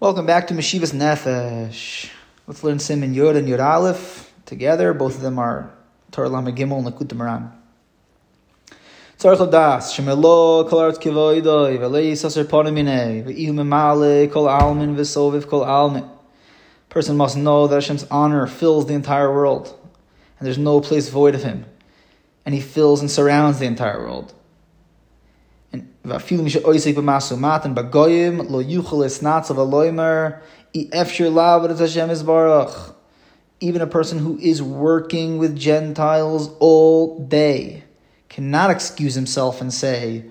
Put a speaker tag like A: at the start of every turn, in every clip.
A: Welcome back to Meshivas Nefesh. Let's learn Simon Yud and Yud Aleph together. Both of them are Torah Lama Gimel and Likutei Moharan. Tzarech das shemelo kol arts kivoidoi v'lei saser ponimine memale kol almin kol almin. Person must know that Hashem's honor fills the entire world, and there's no place void of Him, and He fills and surrounds the entire world. Even a person who is working with Gentiles all day cannot excuse himself and say,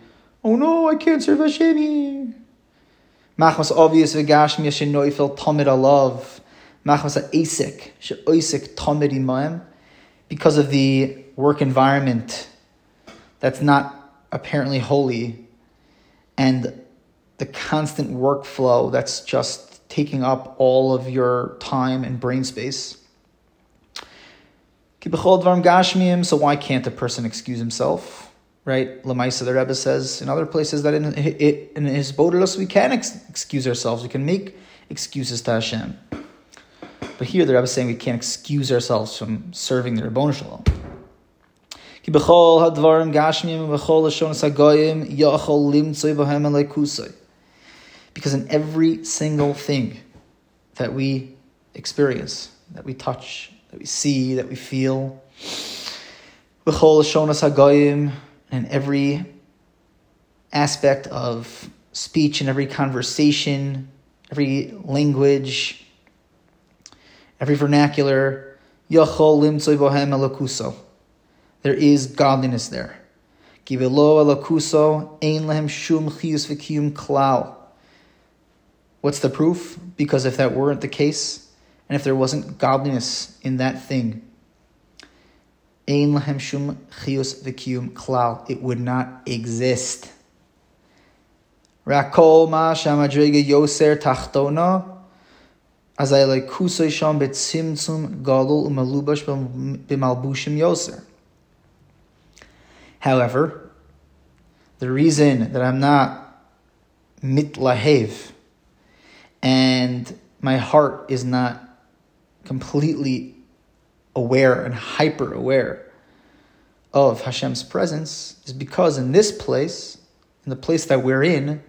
A: "Oh no, I can't serve Hashem here." Machmas obvious v'gashmi yashin noifel tamid alav. Machmas ha'esik, she'oisik tamid imayim, because of the work environment that's not apparently holy, and the constant workflow that's just taking up all of your time and brain space. So why can't a person excuse himself? Right? Lamaisa, the Rebbe says in other places that in, in his Bodilus we can ex- excuse ourselves. We can make excuses to Hashem. But here the Rebbe is saying we can't excuse ourselves from serving the Rabboni Shalom. Because in every single thing that we experience, that we touch, that we see, that we feel, in every aspect of speech and every conversation, every language, every vernacular, Yachol limtzoy bohem elakuso. There is godliness there. What's the proof? Because if that weren't the case, and if there wasn't godliness in that thing, ein lehem shum chiyus it would not exist. Rakol ma shamadrega yoser tachtona like kusay sham betzimtzum gadol umalubash b'malbushim yoser. However, the reason that I'm not mitlahev and my heart is not completely aware and hyper aware of Hashem's presence is because in this place, in the place that we're in,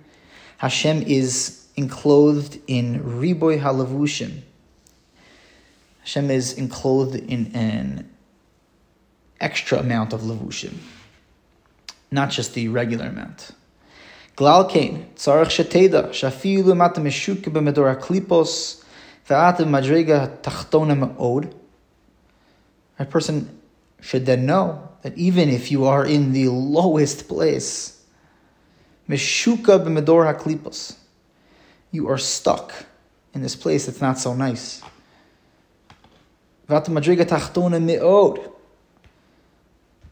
A: Hashem is enclosed in riboy halavushim. Hashem is enclosed in an extra amount of lavushim, not just the regular amount. Glal kain, tzarech sheteda, shafilu mata meshuke b'medor klipos, v'atem madrega tachtona me'od. A person should then know that even if you are in the lowest place, meshuka b'medor haklipos, you are stuck in this place that's not so nice.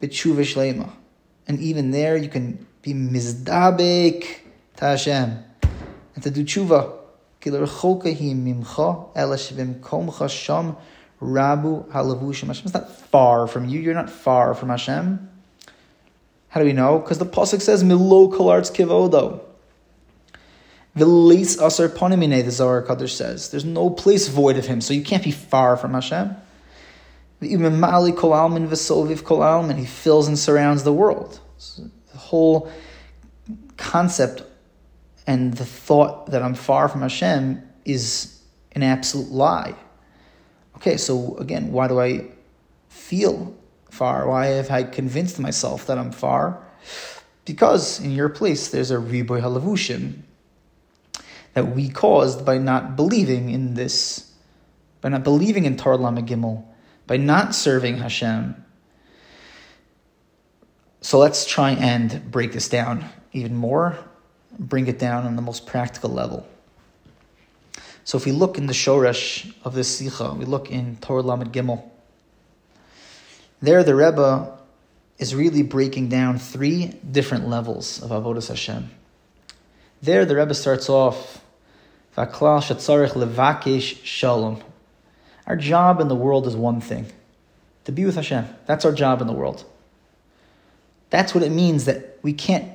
A: b'tshuva shlema. And even there, you can be mizdabik to Hashem and to do tshuva. Is not far from you. You're not far from Hashem. How do we know? Because the pasuk says milo kolarts kivodo. Vilis asar ponimine, the Zohar Kaddish says. There's no place void of him, so you can't be far from Hashem. Mali kol almin v'solviv kol almin. He fills and surrounds the world. So the whole concept and the thought that I'm far from Hashem is an absolute lie. Okay, so again, why do I feel far? Why have I convinced myself that I'm far? Because in your place there's a riboy halavushim that we caused by not believing in this, by not believing in Torah Lama Gimel, by not serving Hashem. So let's try and break this down even more, bring it down on the most practical level. So if we look in the Shoresh of this Sikha, we look in Torah Lamed Gimel, there the Rebbe is really breaking down three different levels of Avodas Hashem. There the Rebbe starts off, Vaklal Levakesh Shalom. Our job in the world is one thing, to be with Hashem. That's our job in the world. That's what it means that we can't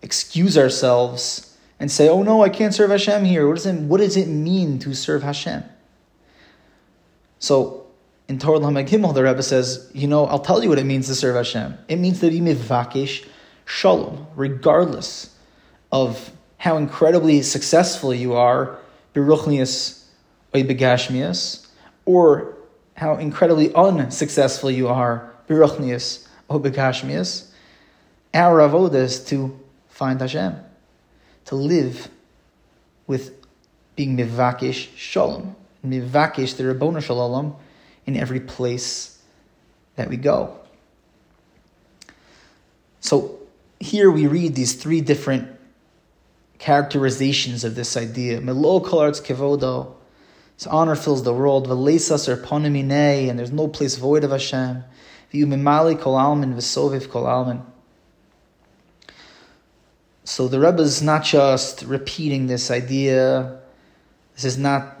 A: excuse ourselves and say, oh no, I can't serve Hashem here. What does it, what does it mean to serve Hashem? So in Torah Gimel, the Rebbe says, you know, I'll tell you what it means to serve Hashem. It means to be mivakish shalom, regardless of how incredibly successful you are, beruchnius or begashmias, or how incredibly unsuccessful you are, beruchnius or. Our avodah is to find Hashem to live with being mivakish shalom, mivakish the Rabbona shalom in every place that we go. So here we read these three different characterizations of this idea. Melo kolarts kevodo, honor fills the world. And there's no place void of Hashem. So the Rebbe is not just repeating this idea. This is not,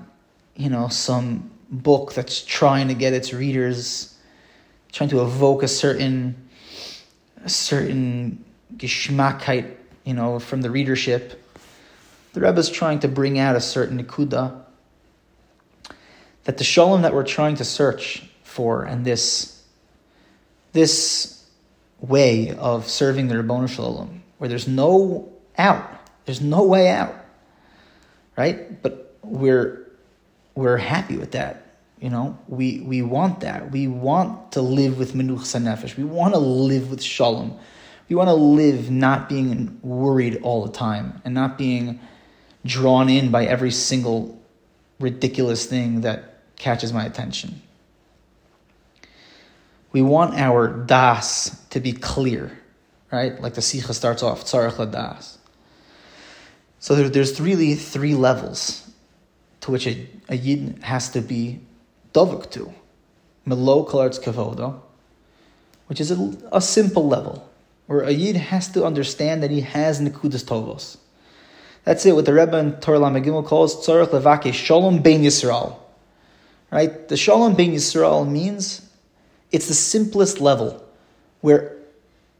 A: you know, some book that's trying to get its readers, trying to evoke a certain, a certain geschmackheit, you know, from the readership. The Rebbe is trying to bring out a certain nikuda that the shalom that we're trying to search for and this, this way of serving the Rabbonu Shalom where there's no out. There's no way out. Right? But we're we're happy with that. You know, we we want that. We want to live with menuch nefesh. We want to live with shalom. We want to live not being worried all the time and not being drawn in by every single ridiculous thing that catches my attention. We want our das to be clear right? Like the Sikha starts off, Tzarech Ladas. So there, there's really three levels to which a, a Yid has to be dovuk to. Melo Kalartz Kavodo, which is a, a, simple level, where a Yid has to understand that he has Nikudas Tovos. That's it, what the Rebbe in Torah Lamegimel calls Tzarech Levake Shalom Bein Yisrael. Right? The Shalom Bein Yisrael means it's the simplest level where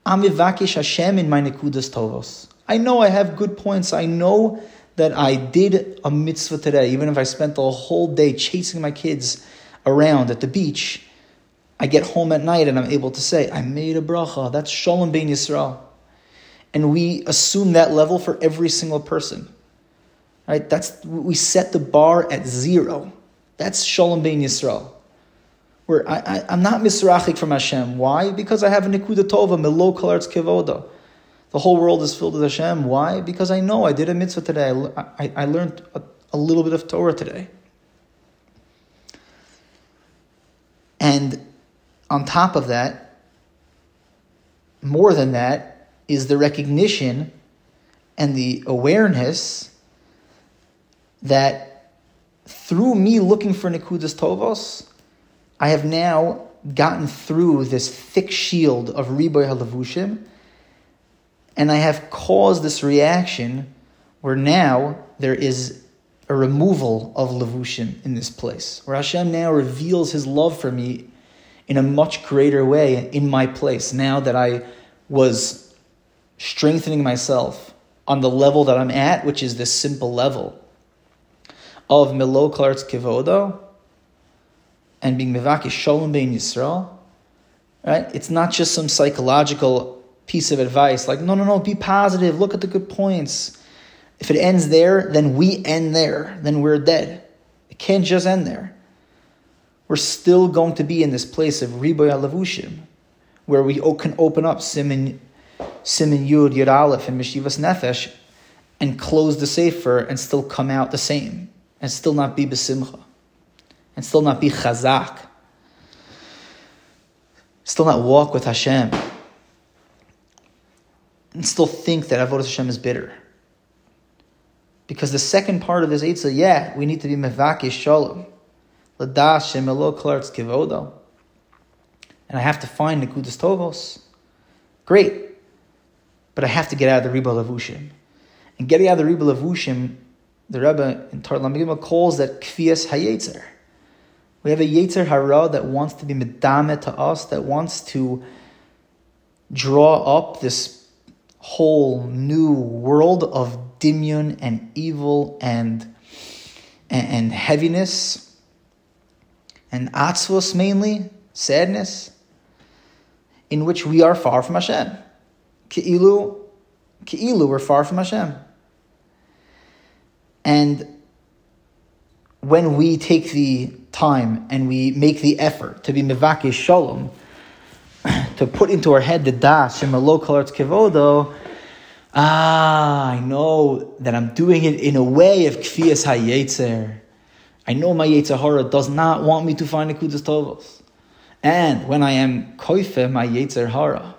A: Amivakish Hashem in my Nekudas Tovos. I know I have good points. I know that I did a mitzvah today, even if I spent the whole day chasing my kids around at the beach. I get home at night and I'm able to say, I made a bracha. That's Shalom Bein Yisrael. And we assume that level for every single person. Right? That's we set the bar at zero. That's Shalom Bein Yisrael where I, I, am not misrachik from Hashem. Why? Because I have a nikuda tova, melo kalarts kevoda. The whole world is filled with Hashem. Why? Because I know I did a mitzvah today. I, I, I learned a, a little bit of Torah today. And on top of that, more than that, is the recognition and the awareness that through me looking for Nikudas Tovos, I have now gotten through this thick shield of Riboy Halavushim, and I have caused this reaction where now there is a removal of Lavushim in this place, where Hashem now reveals his love for me in a much greater way in my place, now that I was strengthening myself on the level that I'm at, which is this simple level of Milo Klartz Kivodo, and being mevaki shalom bein Yisrael, right? It's not just some psychological piece of advice like, no, no, no, be positive, look at the good points. If it ends there, then we end there, then we're dead. It can't just end there. We're still going to be in this place of Riboy Alavushim, where we can open up Simin, Simin Yud, Yud Aleph, and Meshivas Nefesh, and close the Sefer and still come out the same, and still not be Besimcha and still not be chazak, still not walk with Hashem, and still think that Avodah Hashem is bitter. Because the second part of this Eitzah, yeah, we need to be Mevakish Shalom. Ladash Shemelo Klartz Kivodo. And I have to find the Nekudas Tovos. Great. But I have to get out of the Riba Lavushim. And getting out of the Riba Lavushim, the Rebbe in Tarlam calls that Kfias Hayetzer. We have a Yetzer Hara that wants to be Medame to us, that wants to draw up this whole new world of dimyon and evil and, and, and heaviness and atzvos mainly, sadness, in which we are far from Hashem. Ke'ilu, ke'ilu, we're far from Hashem. And when we take the time and we make the effort to be mevakish shalom, to put into our head the dash das shemalo kalartz kevodo, ah, I know that I'm doing it in a way of kfiyas hayetzer. I know my Yetzirah does not want me to find the kudas tovos. And when I am koife my Yetzer Hara,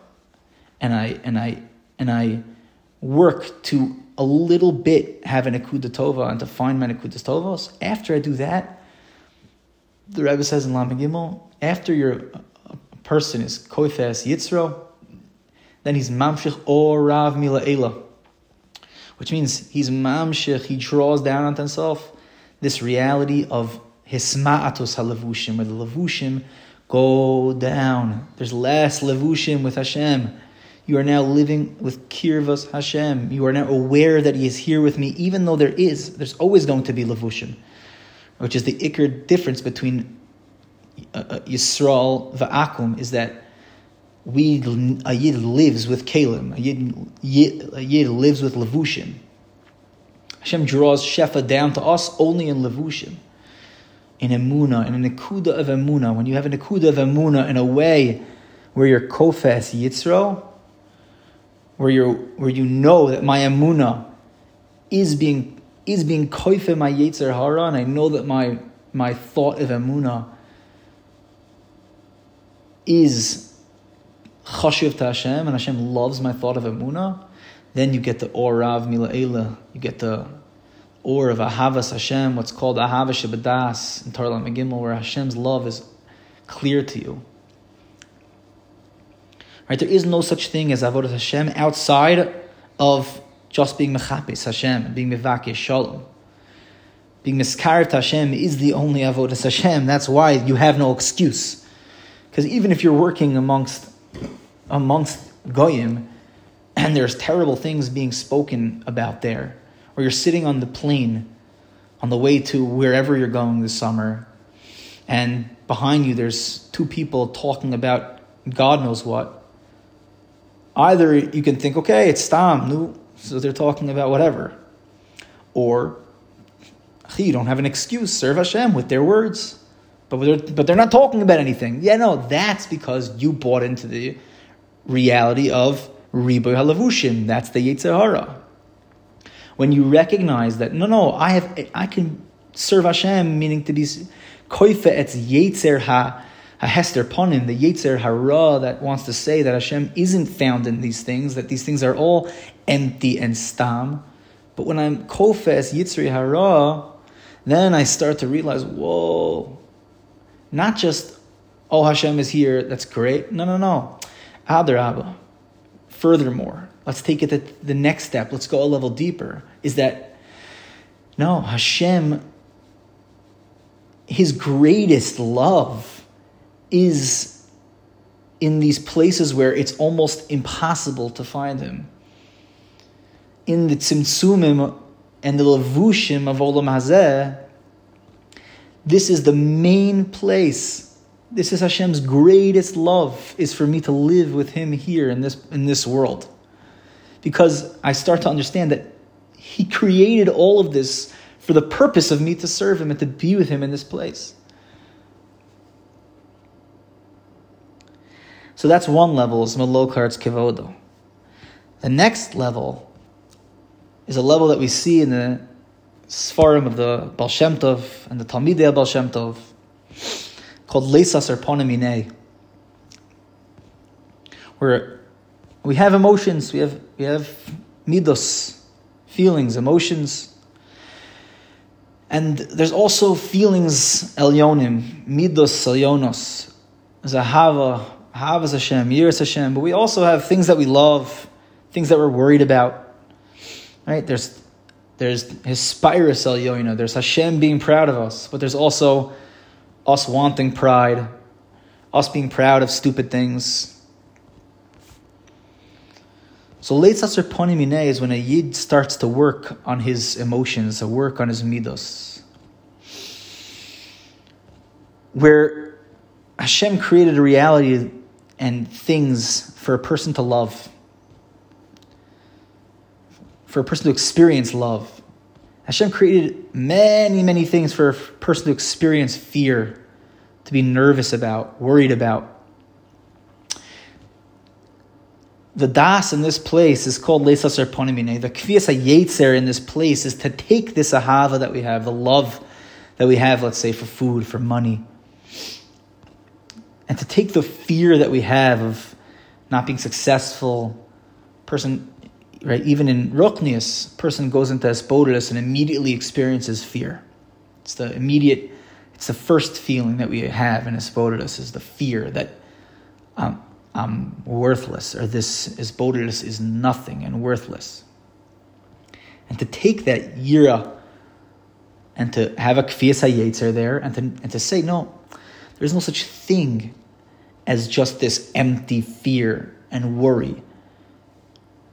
A: and I and I and I work to a little bit have an akuda tova and to find my akudas tovos, after I do that, the Rebbe says in Lama Gimel, after your person is koifes yitzro, then he's mamshich or rav mila which means he's mamshich, he draws down on himself this reality of hisma'atos halavushim, where the lavushim go down. There's less levushim with Hashem. You are now living with kirvas Hashem. You are now aware that He is here with me, even though there is, there's always going to be levushim, which is the ikr difference between uh, uh, Yisrael va'akum, is that we a yid lives with kalim, a yid, a yid lives with levushim. Hashem draws shefa down to us only in levushim in emuna, in a nekuda of emuna, when you have a nekuda of emuna in a way where you're kofes yitzro, where you where you know that my emuna is being is being koife my yetzer hara, and I know that my my thought of emuna is chashiv to Hashem, and Hashem loves my thought of emuna. Then you get the orav mila'ela, you get the or of Ahavas Hashem, what's called Ahavas Shabadas in Tarlam Megimel, where Hashem's love is clear to you. Right? There is no such thing as Avodah Hashem outside of just being Mechapis Hashem, being Mevakis Shalom. Being Miskaret Hashem is the only Avodah Hashem. That's why you have no excuse. Because even if you're working amongst amongst Goyim, and there's terrible things being spoken about there, or you're sitting on the plane on the way to wherever you're going this summer, and behind you there's two people talking about God knows what. Either you can think, okay, it's Stam, so they're talking about whatever. Or you don't have an excuse, serve Hashem with their words. But they're, but they're not talking about anything. Yeah, no, that's because you bought into the reality of Riboy Halavushim. That's the Yetzirah when you recognize that no, no, I have, I can serve Hashem, meaning to be koife etz yetzer ha hester ponin, the yetzer hara that wants to say that Hashem isn't found in these things, that these things are all empty and stam. But when I'm kofes yitzri hara, then I start to realize, whoa, not just oh Hashem is here, that's great. No, no, no. Adar Abba. Furthermore, Let's take it to the next step. Let's go a level deeper. Is that no, Hashem, his greatest love is in these places where it's almost impossible to find him. In the tzimtzumim and the levushim of Olam Hazeh, this is the main place. This is Hashem's greatest love, is for me to live with Him here in this, in this world because I start to understand that He created all of this for the purpose of me to serve Him and to be with Him in this place. So that's one level, is Malokar's Kivodo. The next level is a level that we see in the Sfarim of the Baal Shem Tov and the Talmidei Baal Shem Tov called Leisas Arponaminei, where we have emotions, we have, we have midos, feelings, emotions, And there's also feelings elyonim, midos elyonos. There's a hava, havas Hashem, yiras Hashem. But we also have things that we love, things that we're worried about. Right? There's there's his spirus elyoina. There's Hashem being proud of us, but there's also us wanting pride, us being proud of stupid things. So late Sasser Ponimine is when a Yid starts to work on his emotions, to work on his midos. Where Hashem created a reality and things for a person to love, for a person to experience love. Hashem created many, many things for a person to experience fear, to be nervous about, worried about. the das in this place is called Leisasar Ponimine. The Kvias Yetzer in this place is to take this ahava that we have, the love that we have, let's say, for food, for money, and to take the fear that we have of not being successful. Person, right, even in Roknius, person goes into Esbodus and immediately experiences fear. It's the immediate, it's the first feeling that we have in Esbodus is the fear that um, I'm worthless, or this is bodiless is nothing and worthless. And to take that yira and to have a kfiyas hayetzer there and to, and to say, no, there's no such thing as just this empty fear and worry.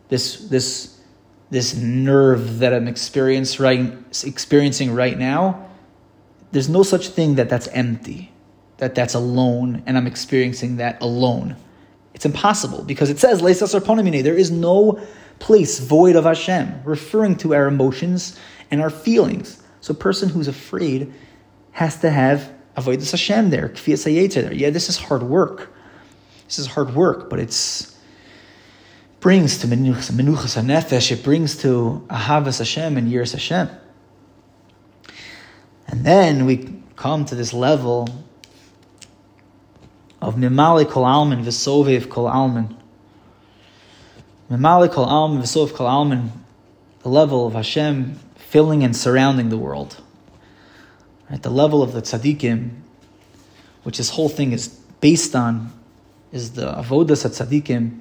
A: This, this, this nerve that I'm experience right, experiencing right now, there's no such thing that that's empty, that that's alone, and I'm experiencing that alone. It's impossible because it says there is no place void of Hashem, referring to our emotions and our feelings. So a person who's afraid has to have avoidance Hashem there, there. Yeah, this is hard work. This is hard work, but it's brings to menuchas nefesh. It brings to ahavas Hashem and yiras Hashem. And then we come to this level of Mimali Kol Alman V'Sovev Kol Alman. Mimali Kol Alman V'Sovev Kol Alman, the level of Hashem filling and surrounding the world. At the level of the tzaddikim, which this whole thing is based on, is the avodas at tzaddikim,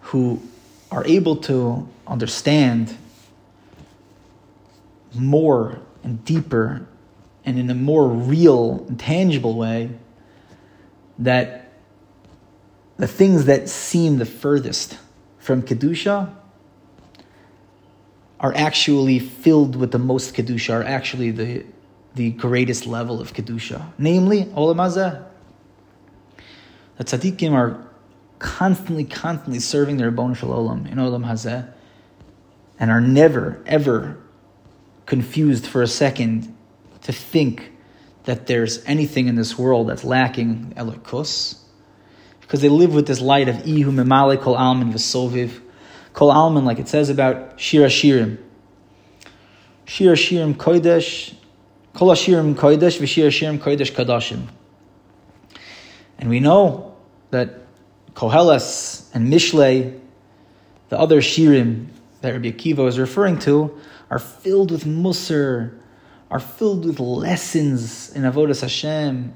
A: who are able to understand more and deeper and in a more real and tangible way that the things that seem the furthest from Kedusha are actually filled with the most Kedusha, are actually the, the greatest level of Kedusha. Namely, Olam Hazeh. The tzaddikim are constantly, constantly serving their Bon Olam in Olam Hazeh and are never, ever confused for a second to think that there's anything in this world that's lacking elikus, because they live with this light of ihu memale kol alman v'soviv, kol alman, like it says about shira shirim. Shira shirim kodesh, kol shirim kodesh v'shira shirim kodesh kadashim. And we know that Koheles and Mishle, the other shirim that Rabbi Akiva is referring to, are filled with musr, are filled with lessons in Avodas Hashem,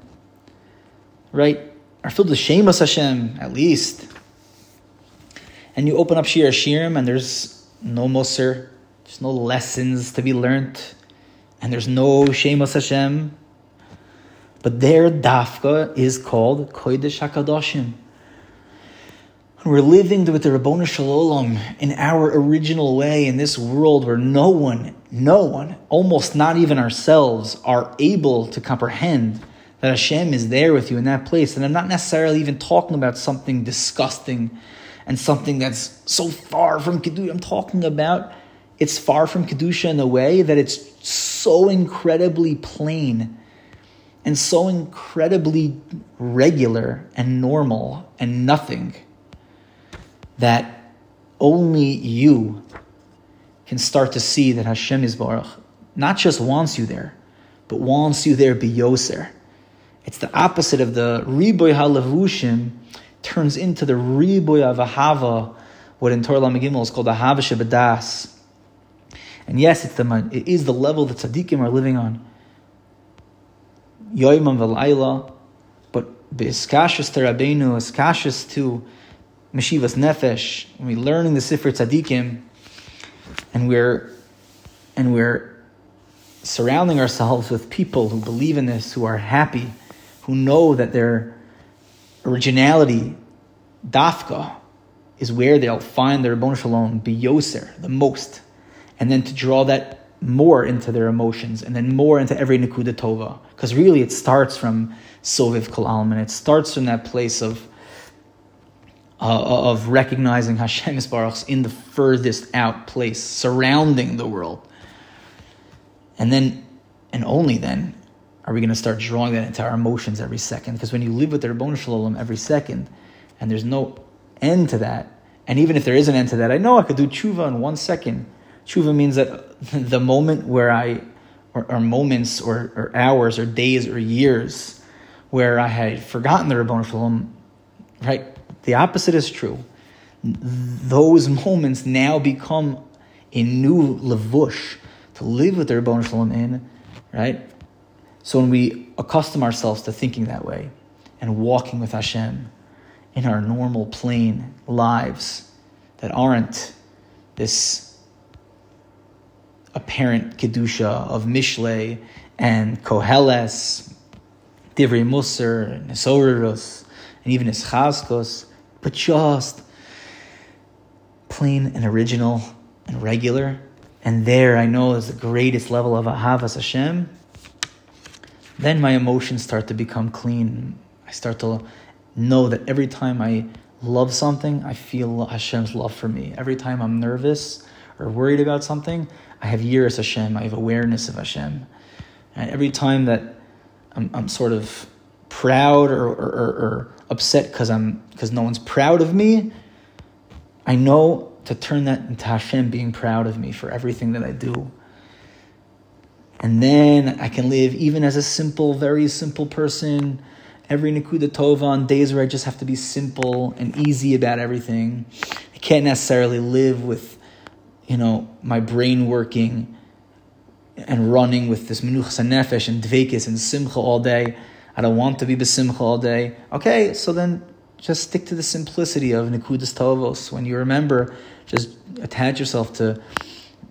A: right? Are filled with Shemus Hashem, at least. And you open up Shir Shirim and there's no Musar, there's no lessons to be learnt, and there's no Shemus Hashem. But their dafka is called Kodesh HaKadoshim. And we're living with the Rabboni Shalom in our original way in this world where no one, no one, almost not even ourselves, are able to comprehend that Hashem is there with you in that place. And I'm not necessarily even talking about something disgusting and something that's so far from Kedusha. I'm talking about it's far from Kedusha in a way that it's so incredibly plain and so incredibly regular and normal and nothing that only you can start to see that Hashem is Baruch not just wants you there, but wants you there biyoser. It's the opposite of the riboy halavushim turns into the riboy of what in Torah Lamagimel is called ahava shebedas. And yes, it's the it is the level that tzaddikim are living on. Yoimam v'layla, but b'iskashis to Rabbeinu, iskashis to Meshivas Nefesh, when we're learning the Sifr Tzaddikim, and we're and we're surrounding ourselves with people who believe in this, who are happy, who know that their originality, dafka, is where they'll find their Rabbon Shalom, be yoser, the most. And then to draw that more into their emotions and then more into every Nakuda Tova. Because really it starts from Soviv Kol Alman. It starts from that place of uh, of recognizing Hashem is Baruch's in the furthest out place, surrounding the world. And then, and only then, are we going to start drawing that into our emotions every second? Because when you live with the Rabbon Shalom every second, and there's no end to that, and even if there is an end to that, I know I could do tshuva in one second. Tshuva means that the moment where I, or, or moments, or, or, hours, or days, or years, where I had forgotten the Rabbon Shalom, right? The opposite is true. Those moments now become a new levush to live with the Rabbon Shalom in, right? So when we accustom ourselves to thinking that way and walking with Hashem in our normal, plain lives that aren't this apparent kedusha of Mishle and Koheles, Divrei Musar, Nesorurus, and even Ischazkos, but just plain and original and regular. And there I know is the greatest level of Ahavas Hashem. Then my emotions start to become clean. I start to know that every time I love something, I feel Hashem's love for me. Every time I'm nervous or worried about something, I have yiras Hashem. I have awareness of Hashem. And every time that I'm, I'm sort of proud or, or, or, or upset because I'm because no one's proud of me, I know to turn that into Hashem being proud of me for everything that I do. And then I can live even as a simple, very simple person, every Nakuda Tova on days where I just have to be simple and easy about everything. I can't necessarily live with, you know, my brain working and running with this Menuchas Nefesh and Dvekis and Simcha all day. I don't want to be besimcha all day. Okay, so then just stick to the simplicity of Nikudas Tovos. When you remember, just attach yourself to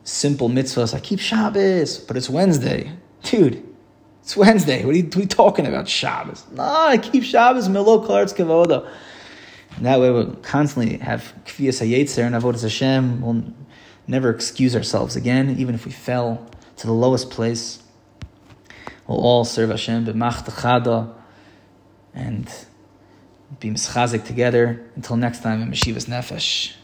A: simple mitzvahs. I keep Shabbos, but it's Wednesday. Dude, it's Wednesday. What are you, what are you talking about Shabbos? No, I keep Shabbos, Milo Klartz Kavoda. And that way we'll constantly have Kfiyas HaYetzer and Avodah Hashem. We'll never excuse ourselves again, even if we fell to the lowest place. We'll all serve Hashem b'machtachada and be together. Until next time in Meshivas Nefesh.